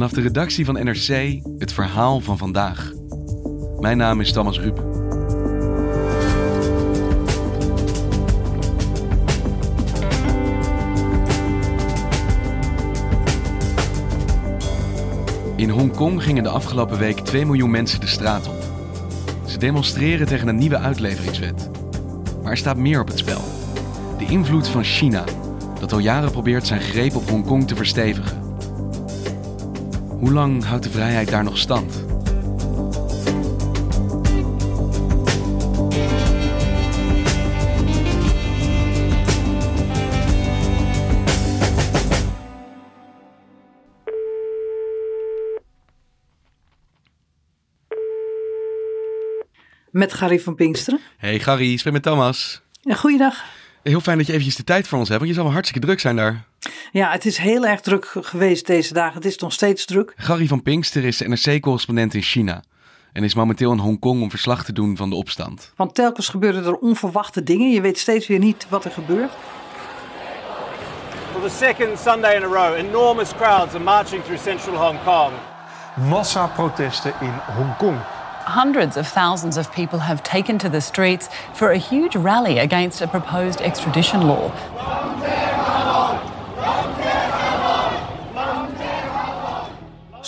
Vanaf de redactie van NRC het verhaal van vandaag. Mijn naam is Thomas Rup. In Hongkong gingen de afgelopen week 2 miljoen mensen de straat op. Ze demonstreren tegen een nieuwe uitleveringswet. Maar er staat meer op het spel. De invloed van China, dat al jaren probeert zijn greep op Hongkong te verstevigen. Hoe lang houdt de vrijheid daar nog stand? Met Gary van Pinksteren. Hey Gary, spreek met Thomas. Ja, goeiedag. Heel fijn dat je eventjes de tijd voor ons hebt, want je zal wel hartstikke druk zijn daar. Ja, het is heel erg druk geweest deze dagen. Het is nog steeds druk. Gary van Pinkster is NRC-correspondent in China en is momenteel in Hongkong om verslag te doen van de opstand. Want telkens gebeuren er onverwachte dingen. Je weet steeds weer niet wat er gebeurt. For the second Sunday in a row, enormous crowds are marching through central Hong Kong. Massaprotesten in Hongkong. Hundreds of thousands of people have taken to the streets for a huge rally against a proposed extradition law.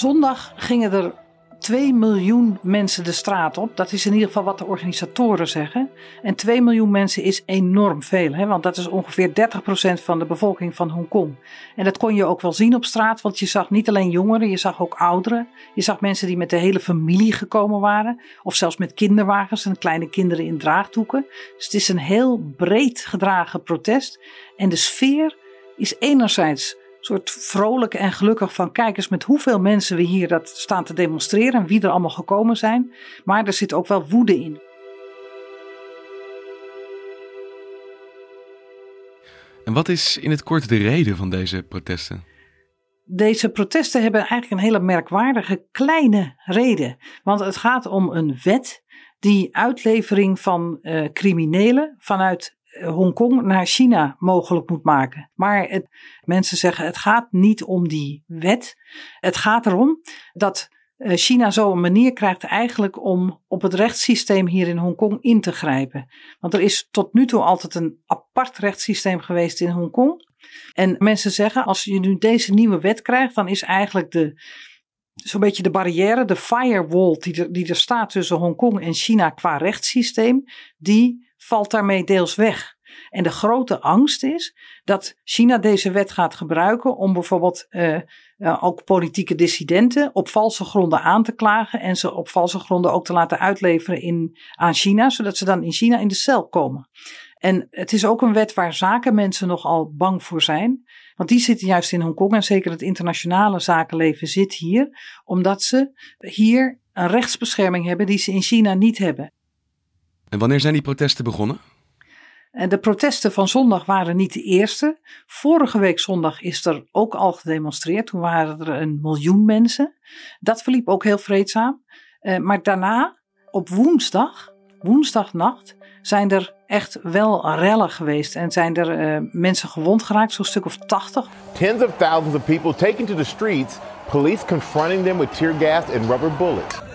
Zondag gingen er 2 miljoen mensen de straat op. Dat is in ieder geval wat de organisatoren zeggen. En 2 miljoen mensen is enorm veel, hè? want dat is ongeveer 30% van de bevolking van Hongkong. En dat kon je ook wel zien op straat, want je zag niet alleen jongeren, je zag ook ouderen. Je zag mensen die met de hele familie gekomen waren, of zelfs met kinderwagens en kleine kinderen in draagdoeken. Dus het is een heel breed gedragen protest. En de sfeer is enerzijds soort vrolijk en gelukkig van kijk eens met hoeveel mensen we hier dat staan te demonstreren en wie er allemaal gekomen zijn. Maar er zit ook wel woede in. En wat is in het kort de reden van deze protesten? Deze protesten hebben eigenlijk een hele merkwaardige kleine reden. Want het gaat om een wet die uitlevering van uh, criminelen vanuit Hongkong naar China mogelijk moet maken. Maar mensen zeggen het gaat niet om die wet. Het gaat erom dat China zo een manier krijgt eigenlijk om op het rechtssysteem hier in Hongkong in te grijpen. Want er is tot nu toe altijd een apart rechtssysteem geweest in Hongkong. En mensen zeggen als je nu deze nieuwe wet krijgt, dan is eigenlijk de, zo'n beetje de barrière, de firewall die er, die er staat tussen Hongkong en China qua rechtssysteem, die valt daarmee deels weg. En de grote angst is dat China deze wet gaat gebruiken om bijvoorbeeld uh, uh, ook politieke dissidenten op valse gronden aan te klagen en ze op valse gronden ook te laten uitleveren in, aan China, zodat ze dan in China in de cel komen. En het is ook een wet waar zakenmensen nogal bang voor zijn. Want die zitten juist in Hongkong en zeker het internationale zakenleven zit hier, omdat ze hier een rechtsbescherming hebben die ze in China niet hebben. En wanneer zijn die protesten begonnen? En de protesten van zondag waren niet de eerste. Vorige week zondag is er ook al gedemonstreerd. Toen waren er een miljoen mensen. Dat verliep ook heel vreedzaam. Uh, maar daarna, op woensdag, woensdagnacht, zijn er echt wel rellen geweest. En zijn er uh, mensen gewond geraakt, zo'n stuk of 80. Tens of thousands of people taken to the streets. Police confronting them with tear gas and rubber bullets.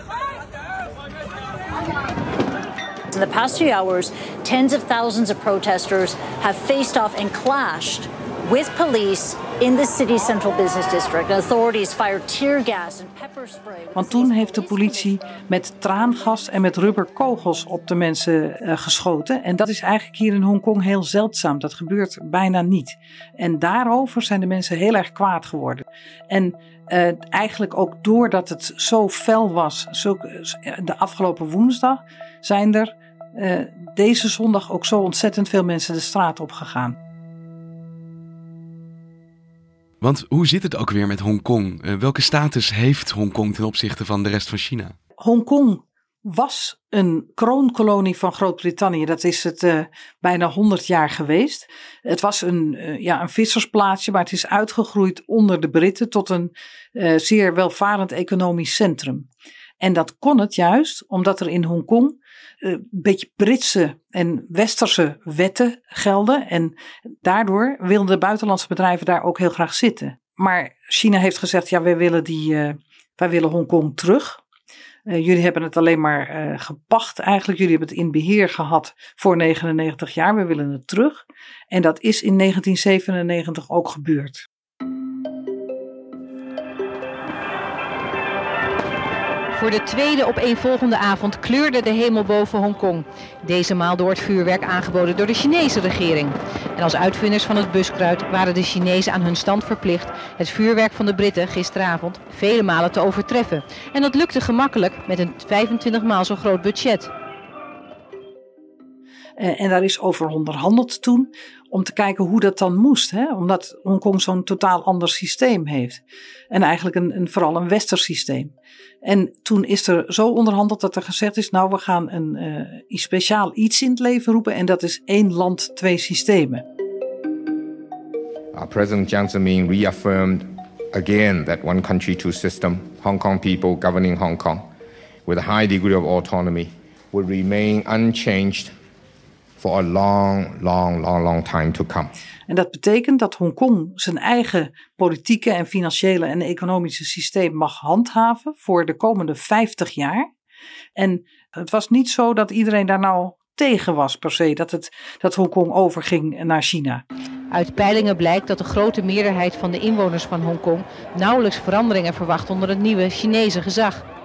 In the past few hours, tens of thousands of protesters have faced off and clashed with police in the city's central business district. Authorities fired tear gas and pepper spray. Want toen heeft de politie met traangas en met rubberkogels op de mensen uh, geschoten. En dat is eigenlijk hier in Hongkong heel zeldzaam. Dat gebeurt bijna niet. En daarover zijn de mensen heel erg kwaad geworden. En uh, eigenlijk ook doordat het zo fel was, zo, de afgelopen woensdag, zijn er uh, deze zondag ook zo ontzettend veel mensen de straat op gegaan. Want hoe zit het ook weer met Hongkong? Uh, welke status heeft Hongkong ten opzichte van de rest van China? Hongkong was een kroonkolonie van Groot-Brittannië. Dat is het uh, bijna 100 jaar geweest. Het was een, uh, ja, een vissersplaatsje, maar het is uitgegroeid onder de Britten tot een uh, zeer welvarend economisch centrum. En dat kon het juist omdat er in Hongkong een beetje Britse en Westerse wetten gelden. En daardoor wilden de buitenlandse bedrijven daar ook heel graag zitten. Maar China heeft gezegd: ja, wij willen, die, wij willen Hongkong terug. Uh, jullie hebben het alleen maar uh, gepacht eigenlijk. Jullie hebben het in beheer gehad voor 99 jaar. We willen het terug. En dat is in 1997 ook gebeurd. Voor de tweede opeenvolgende avond kleurde de hemel boven Hongkong. Deze maal door het vuurwerk aangeboden door de Chinese regering. En als uitvinders van het buskruid waren de Chinezen aan hun stand verplicht het vuurwerk van de Britten gisteravond vele malen te overtreffen. En dat lukte gemakkelijk met een 25 maal zo groot budget. Uh, en daar is over onderhandeld toen om te kijken hoe dat dan moest. Hè? Omdat Hongkong zo'n totaal ander systeem heeft. En eigenlijk een, een, vooral een westers systeem. En toen is er zo onderhandeld dat er gezegd is: Nou, we gaan een uh, speciaal iets in het leven roepen. En dat is één land, twee systemen. Uh, President Jiang Zemin reaffirmed again that one country, two system, Hong Kong people governing Hong Kong with a high degree of autonomy will remain unchanged for a long, long, long, long time to come. En dat betekent dat Hongkong zijn eigen politieke en financiële en economische systeem mag handhaven voor de komende 50 jaar. En het was niet zo dat iedereen daar nou tegen was per se, dat, het, dat Hongkong overging naar China. Uit peilingen blijkt dat de grote meerderheid van de inwoners van Hongkong nauwelijks veranderingen verwacht onder het nieuwe Chinese gezag.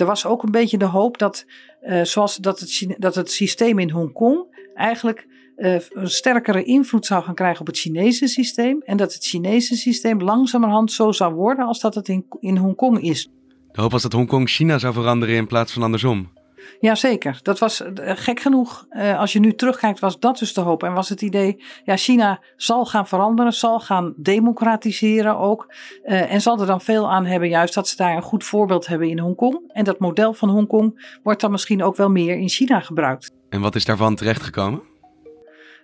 Er was ook een beetje de hoop dat, uh, zoals dat, het, dat het systeem in Hongkong eigenlijk uh, een sterkere invloed zou gaan krijgen op het Chinese systeem. En dat het Chinese systeem langzamerhand zo zou worden als dat het in, in Hongkong is. De hoop was dat Hongkong China zou veranderen in plaats van andersom. Jazeker, dat was gek genoeg. Uh, als je nu terugkijkt, was dat dus de hoop. En was het idee, ja, China zal gaan veranderen, zal gaan democratiseren ook. Uh, en zal er dan veel aan hebben, juist dat ze daar een goed voorbeeld hebben in Hongkong. En dat model van Hongkong wordt dan misschien ook wel meer in China gebruikt. En wat is daarvan terechtgekomen?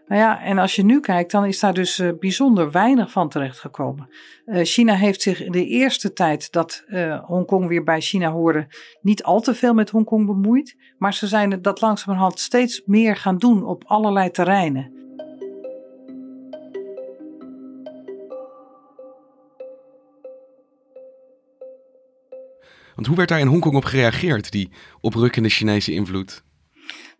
Nou ja, en als je nu kijkt, dan is daar dus uh, bijzonder weinig van terechtgekomen. Uh, China heeft zich in de eerste tijd dat uh, Hongkong weer bij China hoorde, niet al te veel met Hongkong bemoeid. Maar ze zijn dat langzamerhand steeds meer gaan doen op allerlei terreinen. Want hoe werd daar in Hongkong op gereageerd, die oprukkende Chinese invloed?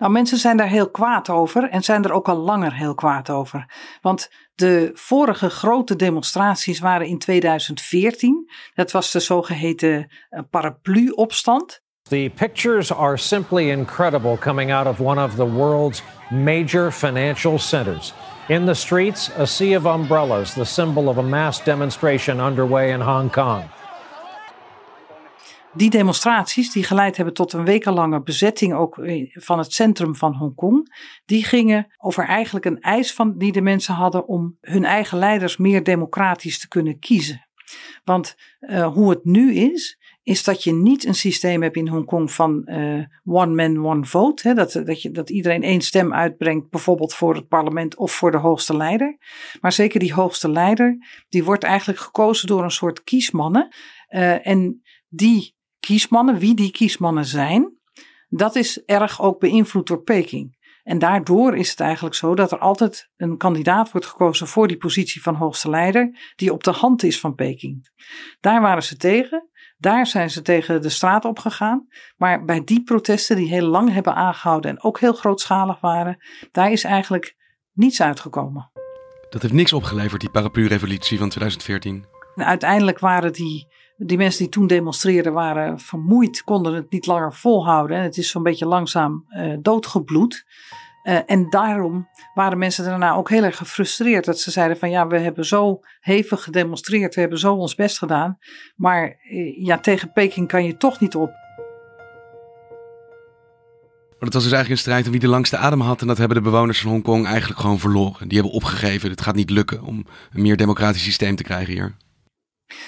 Nou, mensen zijn daar heel kwaad over en zijn er ook al langer heel kwaad over. Want de vorige grote demonstraties waren in 2014. Dat was de zogeheten paraplu-opstand. The pictures are simply incredible coming out of one of the world's major financial centers. In the streets, a sea of umbrellas, the symbol of a mass demonstration underway in Hong Kong. Die demonstraties, die geleid hebben tot een wekenlange bezetting ook van het centrum van Hongkong, die gingen over eigenlijk een eis van die de mensen hadden om hun eigen leiders meer democratisch te kunnen kiezen. Want uh, hoe het nu is, is dat je niet een systeem hebt in Hongkong van uh, one man, one vote. Hè, dat, dat, je, dat iedereen één stem uitbrengt, bijvoorbeeld voor het parlement of voor de hoogste leider. Maar zeker die hoogste leider, die wordt eigenlijk gekozen door een soort kiesmannen. En die kiesmannen, wie die kiesmannen zijn, dat is erg ook beïnvloed door Peking. En daardoor is het eigenlijk zo dat er altijd een kandidaat wordt gekozen voor die positie van hoogste leider, die op de hand is van Peking. Daar waren ze tegen. Daar zijn ze tegen de straat op gegaan. Maar bij die protesten, die heel lang hebben aangehouden en ook heel grootschalig waren, daar is eigenlijk niets uitgekomen. Dat heeft niks opgeleverd, die paraplu-revolutie van 2014. uiteindelijk waren die, die mensen die toen demonstreerden, waren vermoeid, konden het niet langer volhouden. En het is zo'n beetje langzaam uh, doodgebloed. Uh, en daarom waren mensen daarna ook heel erg gefrustreerd. Dat ze zeiden van ja, we hebben zo hevig gedemonstreerd, we hebben zo ons best gedaan. Maar uh, ja, tegen Peking kan je toch niet op. Maar dat was dus eigenlijk een strijd om wie de langste adem had. En dat hebben de bewoners van Hongkong eigenlijk gewoon verloren. Die hebben opgegeven. Het gaat niet lukken om een meer democratisch systeem te krijgen hier.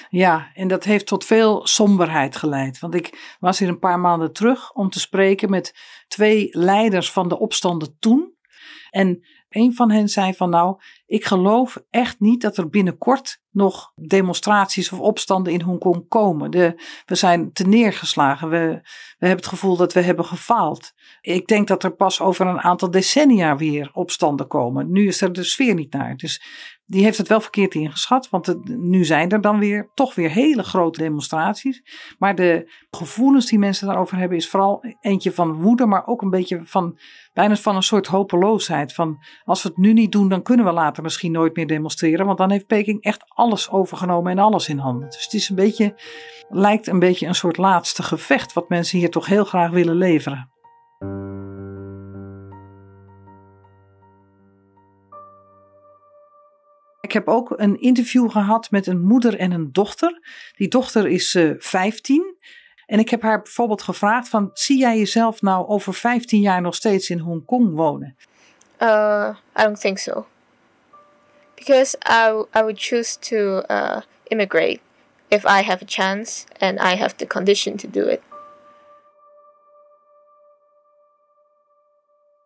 Ja, en dat heeft tot veel somberheid geleid. Want ik was hier een paar maanden terug om te spreken met twee leiders van de opstanden toen. En een van hen zei van nou, ik geloof echt niet dat er binnenkort nog demonstraties of opstanden in Hongkong komen. De, we zijn te neergeslagen. We, we hebben het gevoel dat we hebben gefaald. Ik denk dat er pas over een aantal decennia weer opstanden komen. Nu is er de sfeer niet naar. Dus die heeft het wel verkeerd ingeschat, want nu zijn er dan weer toch weer hele grote demonstraties. Maar de gevoelens die mensen daarover hebben is vooral eentje van woede, maar ook een beetje van bijna van een soort hopeloosheid. Van als we het nu niet doen, dan kunnen we later misschien nooit meer demonstreren, want dan heeft Peking echt alles overgenomen en alles in handen. Dus het is een beetje, lijkt een beetje een soort laatste gevecht wat mensen hier toch heel graag willen leveren. Ik heb ook een interview gehad met een moeder en een dochter. Die dochter is uh, 15. En ik heb haar bijvoorbeeld gevraagd van, zie jij jezelf nou over 15 jaar nog steeds in Hongkong wonen? Uh, I don't think so. Because I, I would choose to uh, immigrate if I have a chance and I have the condition to do it.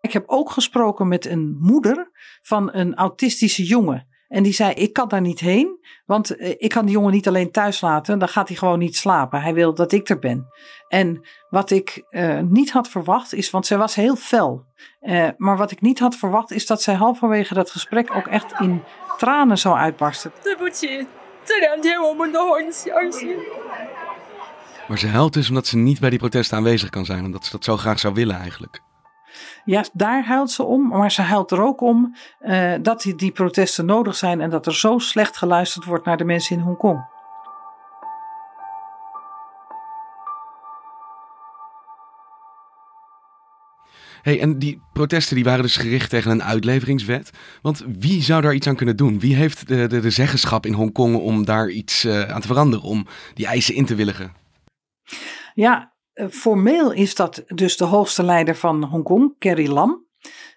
Ik heb ook gesproken met een moeder van een autistische jongen. En die zei: Ik kan daar niet heen, want eh, ik kan die jongen niet alleen thuis laten. Dan gaat hij gewoon niet slapen. Hij wil dat ik er ben. En wat ik uh, niet had verwacht is, want zij was heel fel. Uh, maar wat ik niet had verwacht is dat zij halverwege dat gesprek ook echt in tranen zou uitbarsten. Maar ze huilt dus omdat ze niet bij die protesten aanwezig kan zijn. Omdat ze dat zo graag zou willen eigenlijk. Ja, daar huilt ze om, maar ze huilt er ook om uh, dat die, die protesten nodig zijn en dat er zo slecht geluisterd wordt naar de mensen in Hongkong. Hey, en die protesten die waren dus gericht tegen een uitleveringswet. Want wie zou daar iets aan kunnen doen? Wie heeft de, de, de zeggenschap in Hongkong om daar iets uh, aan te veranderen, om die eisen in te willigen? Ja, formeel is dat dus de hoogste leider van Hongkong, Carrie Lam.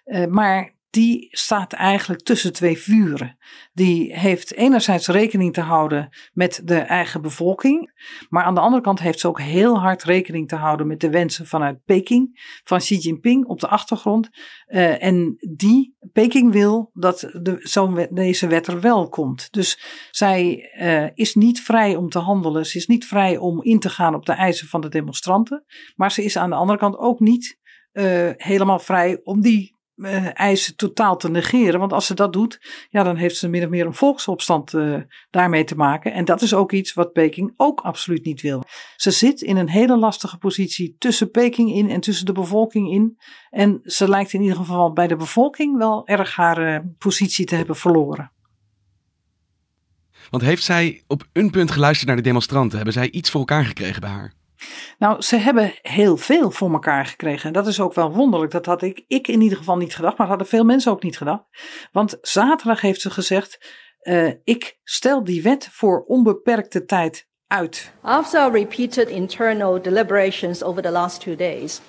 Uh, maar die staat eigenlijk tussen twee vuren. Die heeft enerzijds rekening te houden met de eigen bevolking, maar aan de andere kant heeft ze ook heel hard rekening te houden met de wensen vanuit Peking, van Xi Jinping op de achtergrond. Uh, en die, Peking wil dat de, zo deze wet er wel komt. Dus zij uh, is niet vrij om te handelen, ze is niet vrij om in te gaan op de eisen van de demonstranten, maar ze is aan de andere kant ook niet uh, helemaal vrij om die uh, eisen totaal te negeren. Want als ze dat doet, ja, dan heeft ze min of meer een volksopstand uh, daarmee te maken. En dat is ook iets wat Peking ook absoluut niet wil. Ze zit in een hele lastige positie tussen Peking in en tussen de bevolking in. En ze lijkt in ieder geval bij de bevolking wel erg haar uh, positie te hebben verloren. Want heeft zij op een punt geluisterd naar de demonstranten? Hebben zij iets voor elkaar gekregen bij haar? Nou, ze hebben heel veel voor elkaar gekregen. En dat is ook wel wonderlijk. Dat had ik, ik in ieder geval niet gedacht, maar hadden veel mensen ook niet gedacht. Want zaterdag heeft ze gezegd: uh, Ik stel die wet voor onbeperkte tijd uit. After repeated internal deliberations over the last two days,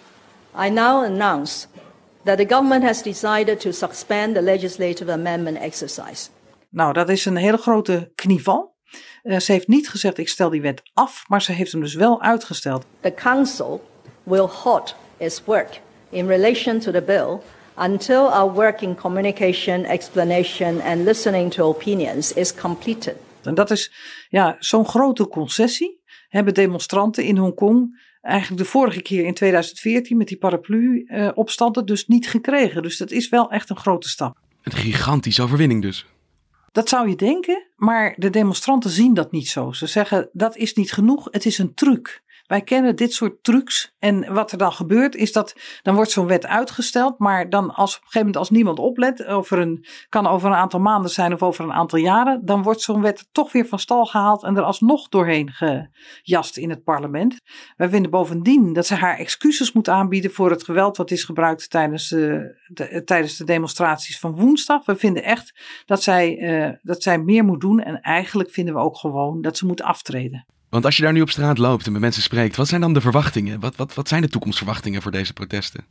I now announce that the government has decided to suspend the legislative amendment exercise. Nou, dat is een hele grote knieval. Uh, ze heeft niet gezegd ik stel die wet af, maar ze heeft hem dus wel uitgesteld. The council will halt its work in relation to the bill until our work in communication, explanation and listening to opinions is completed. En dat is ja, zo'n grote concessie hebben demonstranten in Hongkong eigenlijk de vorige keer in 2014 met die paraplu-opstanden uh, dus niet gekregen. Dus dat is wel echt een grote stap. Een gigantische overwinning dus. Dat zou je denken, maar de demonstranten zien dat niet zo. Ze zeggen dat is niet genoeg, het is een truc. Wij kennen dit soort trucs. En wat er dan gebeurt is dat dan wordt zo'n wet uitgesteld. Maar dan als op een gegeven moment als niemand oplet, over een, kan over een aantal maanden zijn of over een aantal jaren. Dan wordt zo'n wet toch weer van stal gehaald en er alsnog doorheen gejast in het parlement. Wij vinden bovendien dat ze haar excuses moet aanbieden voor het geweld wat is gebruikt tijdens de, de tijdens de demonstraties van woensdag. We vinden echt dat zij, uh, dat zij meer moet doen. En eigenlijk vinden we ook gewoon dat ze moet aftreden. Want als je daar nu op straat loopt en met mensen spreekt, wat zijn dan de verwachtingen? Wat, wat, wat zijn de toekomstverwachtingen voor deze protesten?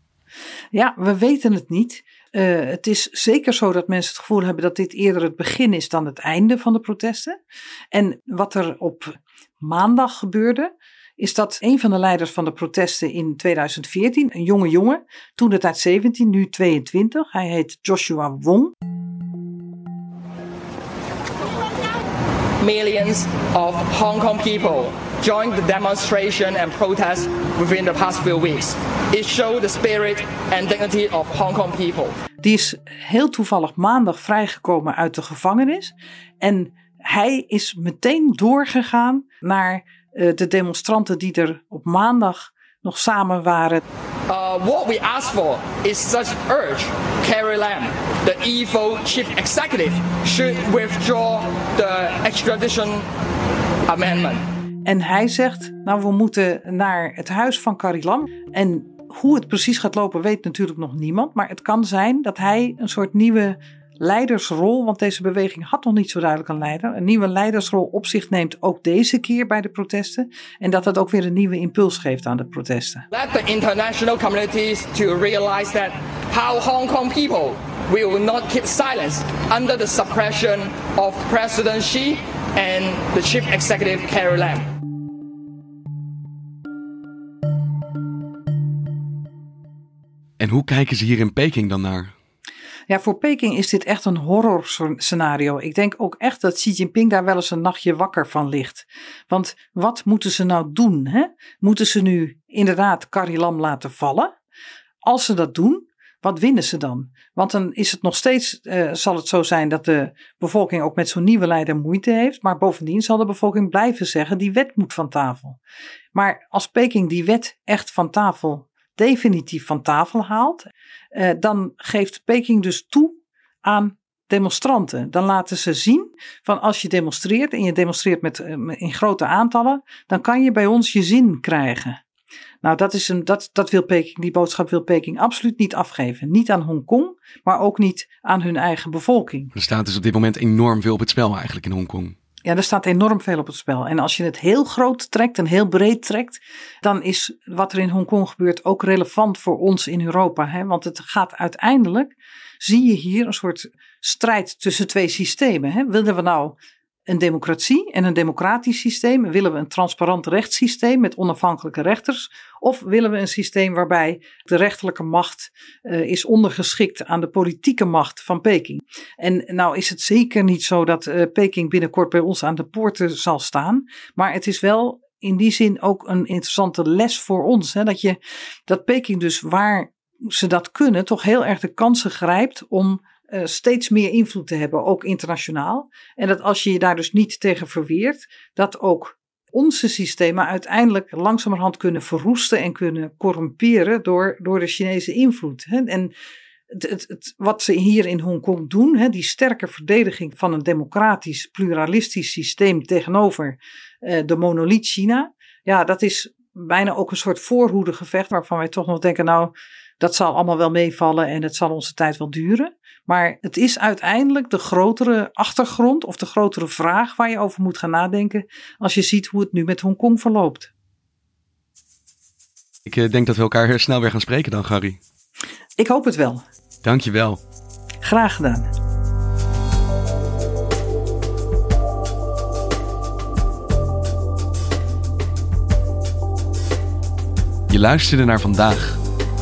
Ja, we weten het niet. Uh, het is zeker zo dat mensen het gevoel hebben dat dit eerder het begin is dan het einde van de protesten. En wat er op maandag gebeurde, is dat een van de leiders van de protesten in 2014, een jonge jongen, toen het uit 17, nu 22, hij heet Joshua Wong. Millions of Hong Kong people joined the demonstration and protest within the past few weeks. It showed the spirit and dignity of Hong Kong people. Die is heel toevallig maandag vrijgekomen uit de gevangenis. En hij is meteen doorgegaan naar uh, de demonstranten die er op maandag nog samen waren. Uh, what we ask for is such urge Carrie Lam, the evil chief executive, should withdraw the extradition amendment. En hij zegt, nou we moeten naar het huis van Carrie Lam. En hoe het precies gaat lopen weet natuurlijk nog niemand. Maar het kan zijn dat hij een soort nieuwe leidersrol, want deze beweging had nog niet zo duidelijk een leider, een nieuwe leidersrol op zich neemt, ook deze keer bij de protesten. En dat dat ook weer een nieuwe impuls geeft aan de protesten. Let the international communities to realize that how Hong Kong people will not keep silence under the suppression of President Xi and the chief executive Carrie Lam. En hoe kijken ze hier in Peking dan naar? Ja, voor Peking is dit echt een horror scenario. Ik denk ook echt dat Xi Jinping daar wel eens een nachtje wakker van ligt. Want wat moeten ze nou doen? Hè? Moeten ze nu inderdaad Carrie Lam laten vallen? Als ze dat doen, wat winnen ze dan? Want dan is het nog steeds, uh, zal het zo zijn dat de bevolking ook met zo'n nieuwe leider moeite heeft. Maar bovendien zal de bevolking blijven zeggen, die wet moet van tafel. Maar als Peking die wet echt van tafel, definitief van tafel haalt, uh, dan geeft Peking dus toe aan demonstranten. Dan laten ze zien van als je demonstreert en je demonstreert met, uh, in grote aantallen, dan kan je bij ons je zin krijgen. Nou, dat, is een, dat, dat wil Peking, die boodschap wil Peking absoluut niet afgeven. Niet aan Hongkong, maar ook niet aan hun eigen bevolking. Er staat dus op dit moment enorm veel op het spel eigenlijk in Hongkong. Ja, er staat enorm veel op het spel. En als je het heel groot trekt en heel breed trekt, dan is wat er in Hongkong gebeurt ook relevant voor ons in Europa. Hè? Want het gaat uiteindelijk, zie je hier een soort strijd tussen twee systemen. Hè? Willen we nou een democratie en een democratisch systeem? Willen we een transparant rechtssysteem met onafhankelijke rechters? Of willen we een systeem waarbij de rechterlijke macht uh, is ondergeschikt aan de politieke macht van Peking? En nou is het zeker niet zo dat uh, Peking binnenkort bij ons aan de poorten zal staan. Maar het is wel in die zin ook een interessante les voor ons. Hè? Dat, je, dat Peking dus waar ze dat kunnen, toch heel erg de kansen grijpt om uh, steeds meer invloed te hebben, ook internationaal. En dat als je je daar dus niet tegen verweert, dat ook onze systemen uiteindelijk langzamerhand kunnen verroesten en kunnen corrumperen door, door de Chinese invloed. En het, het, wat ze hier in Hongkong doen, hè, die sterke verdediging van een democratisch, pluralistisch systeem tegenover uh, de monoliet China, ja, dat is bijna ook een soort voorhoedegevecht waarvan wij toch nog denken, nou, dat zal allemaal wel meevallen en het zal onze tijd wel duren. Maar het is uiteindelijk de grotere achtergrond of de grotere vraag waar je over moet gaan nadenken als je ziet hoe het nu met Hongkong verloopt. Ik eh, denk dat we elkaar snel weer gaan spreken dan, Gary. Ik hoop het wel. Dankjewel. Graag gedaan. Je luisterde naar vandaag,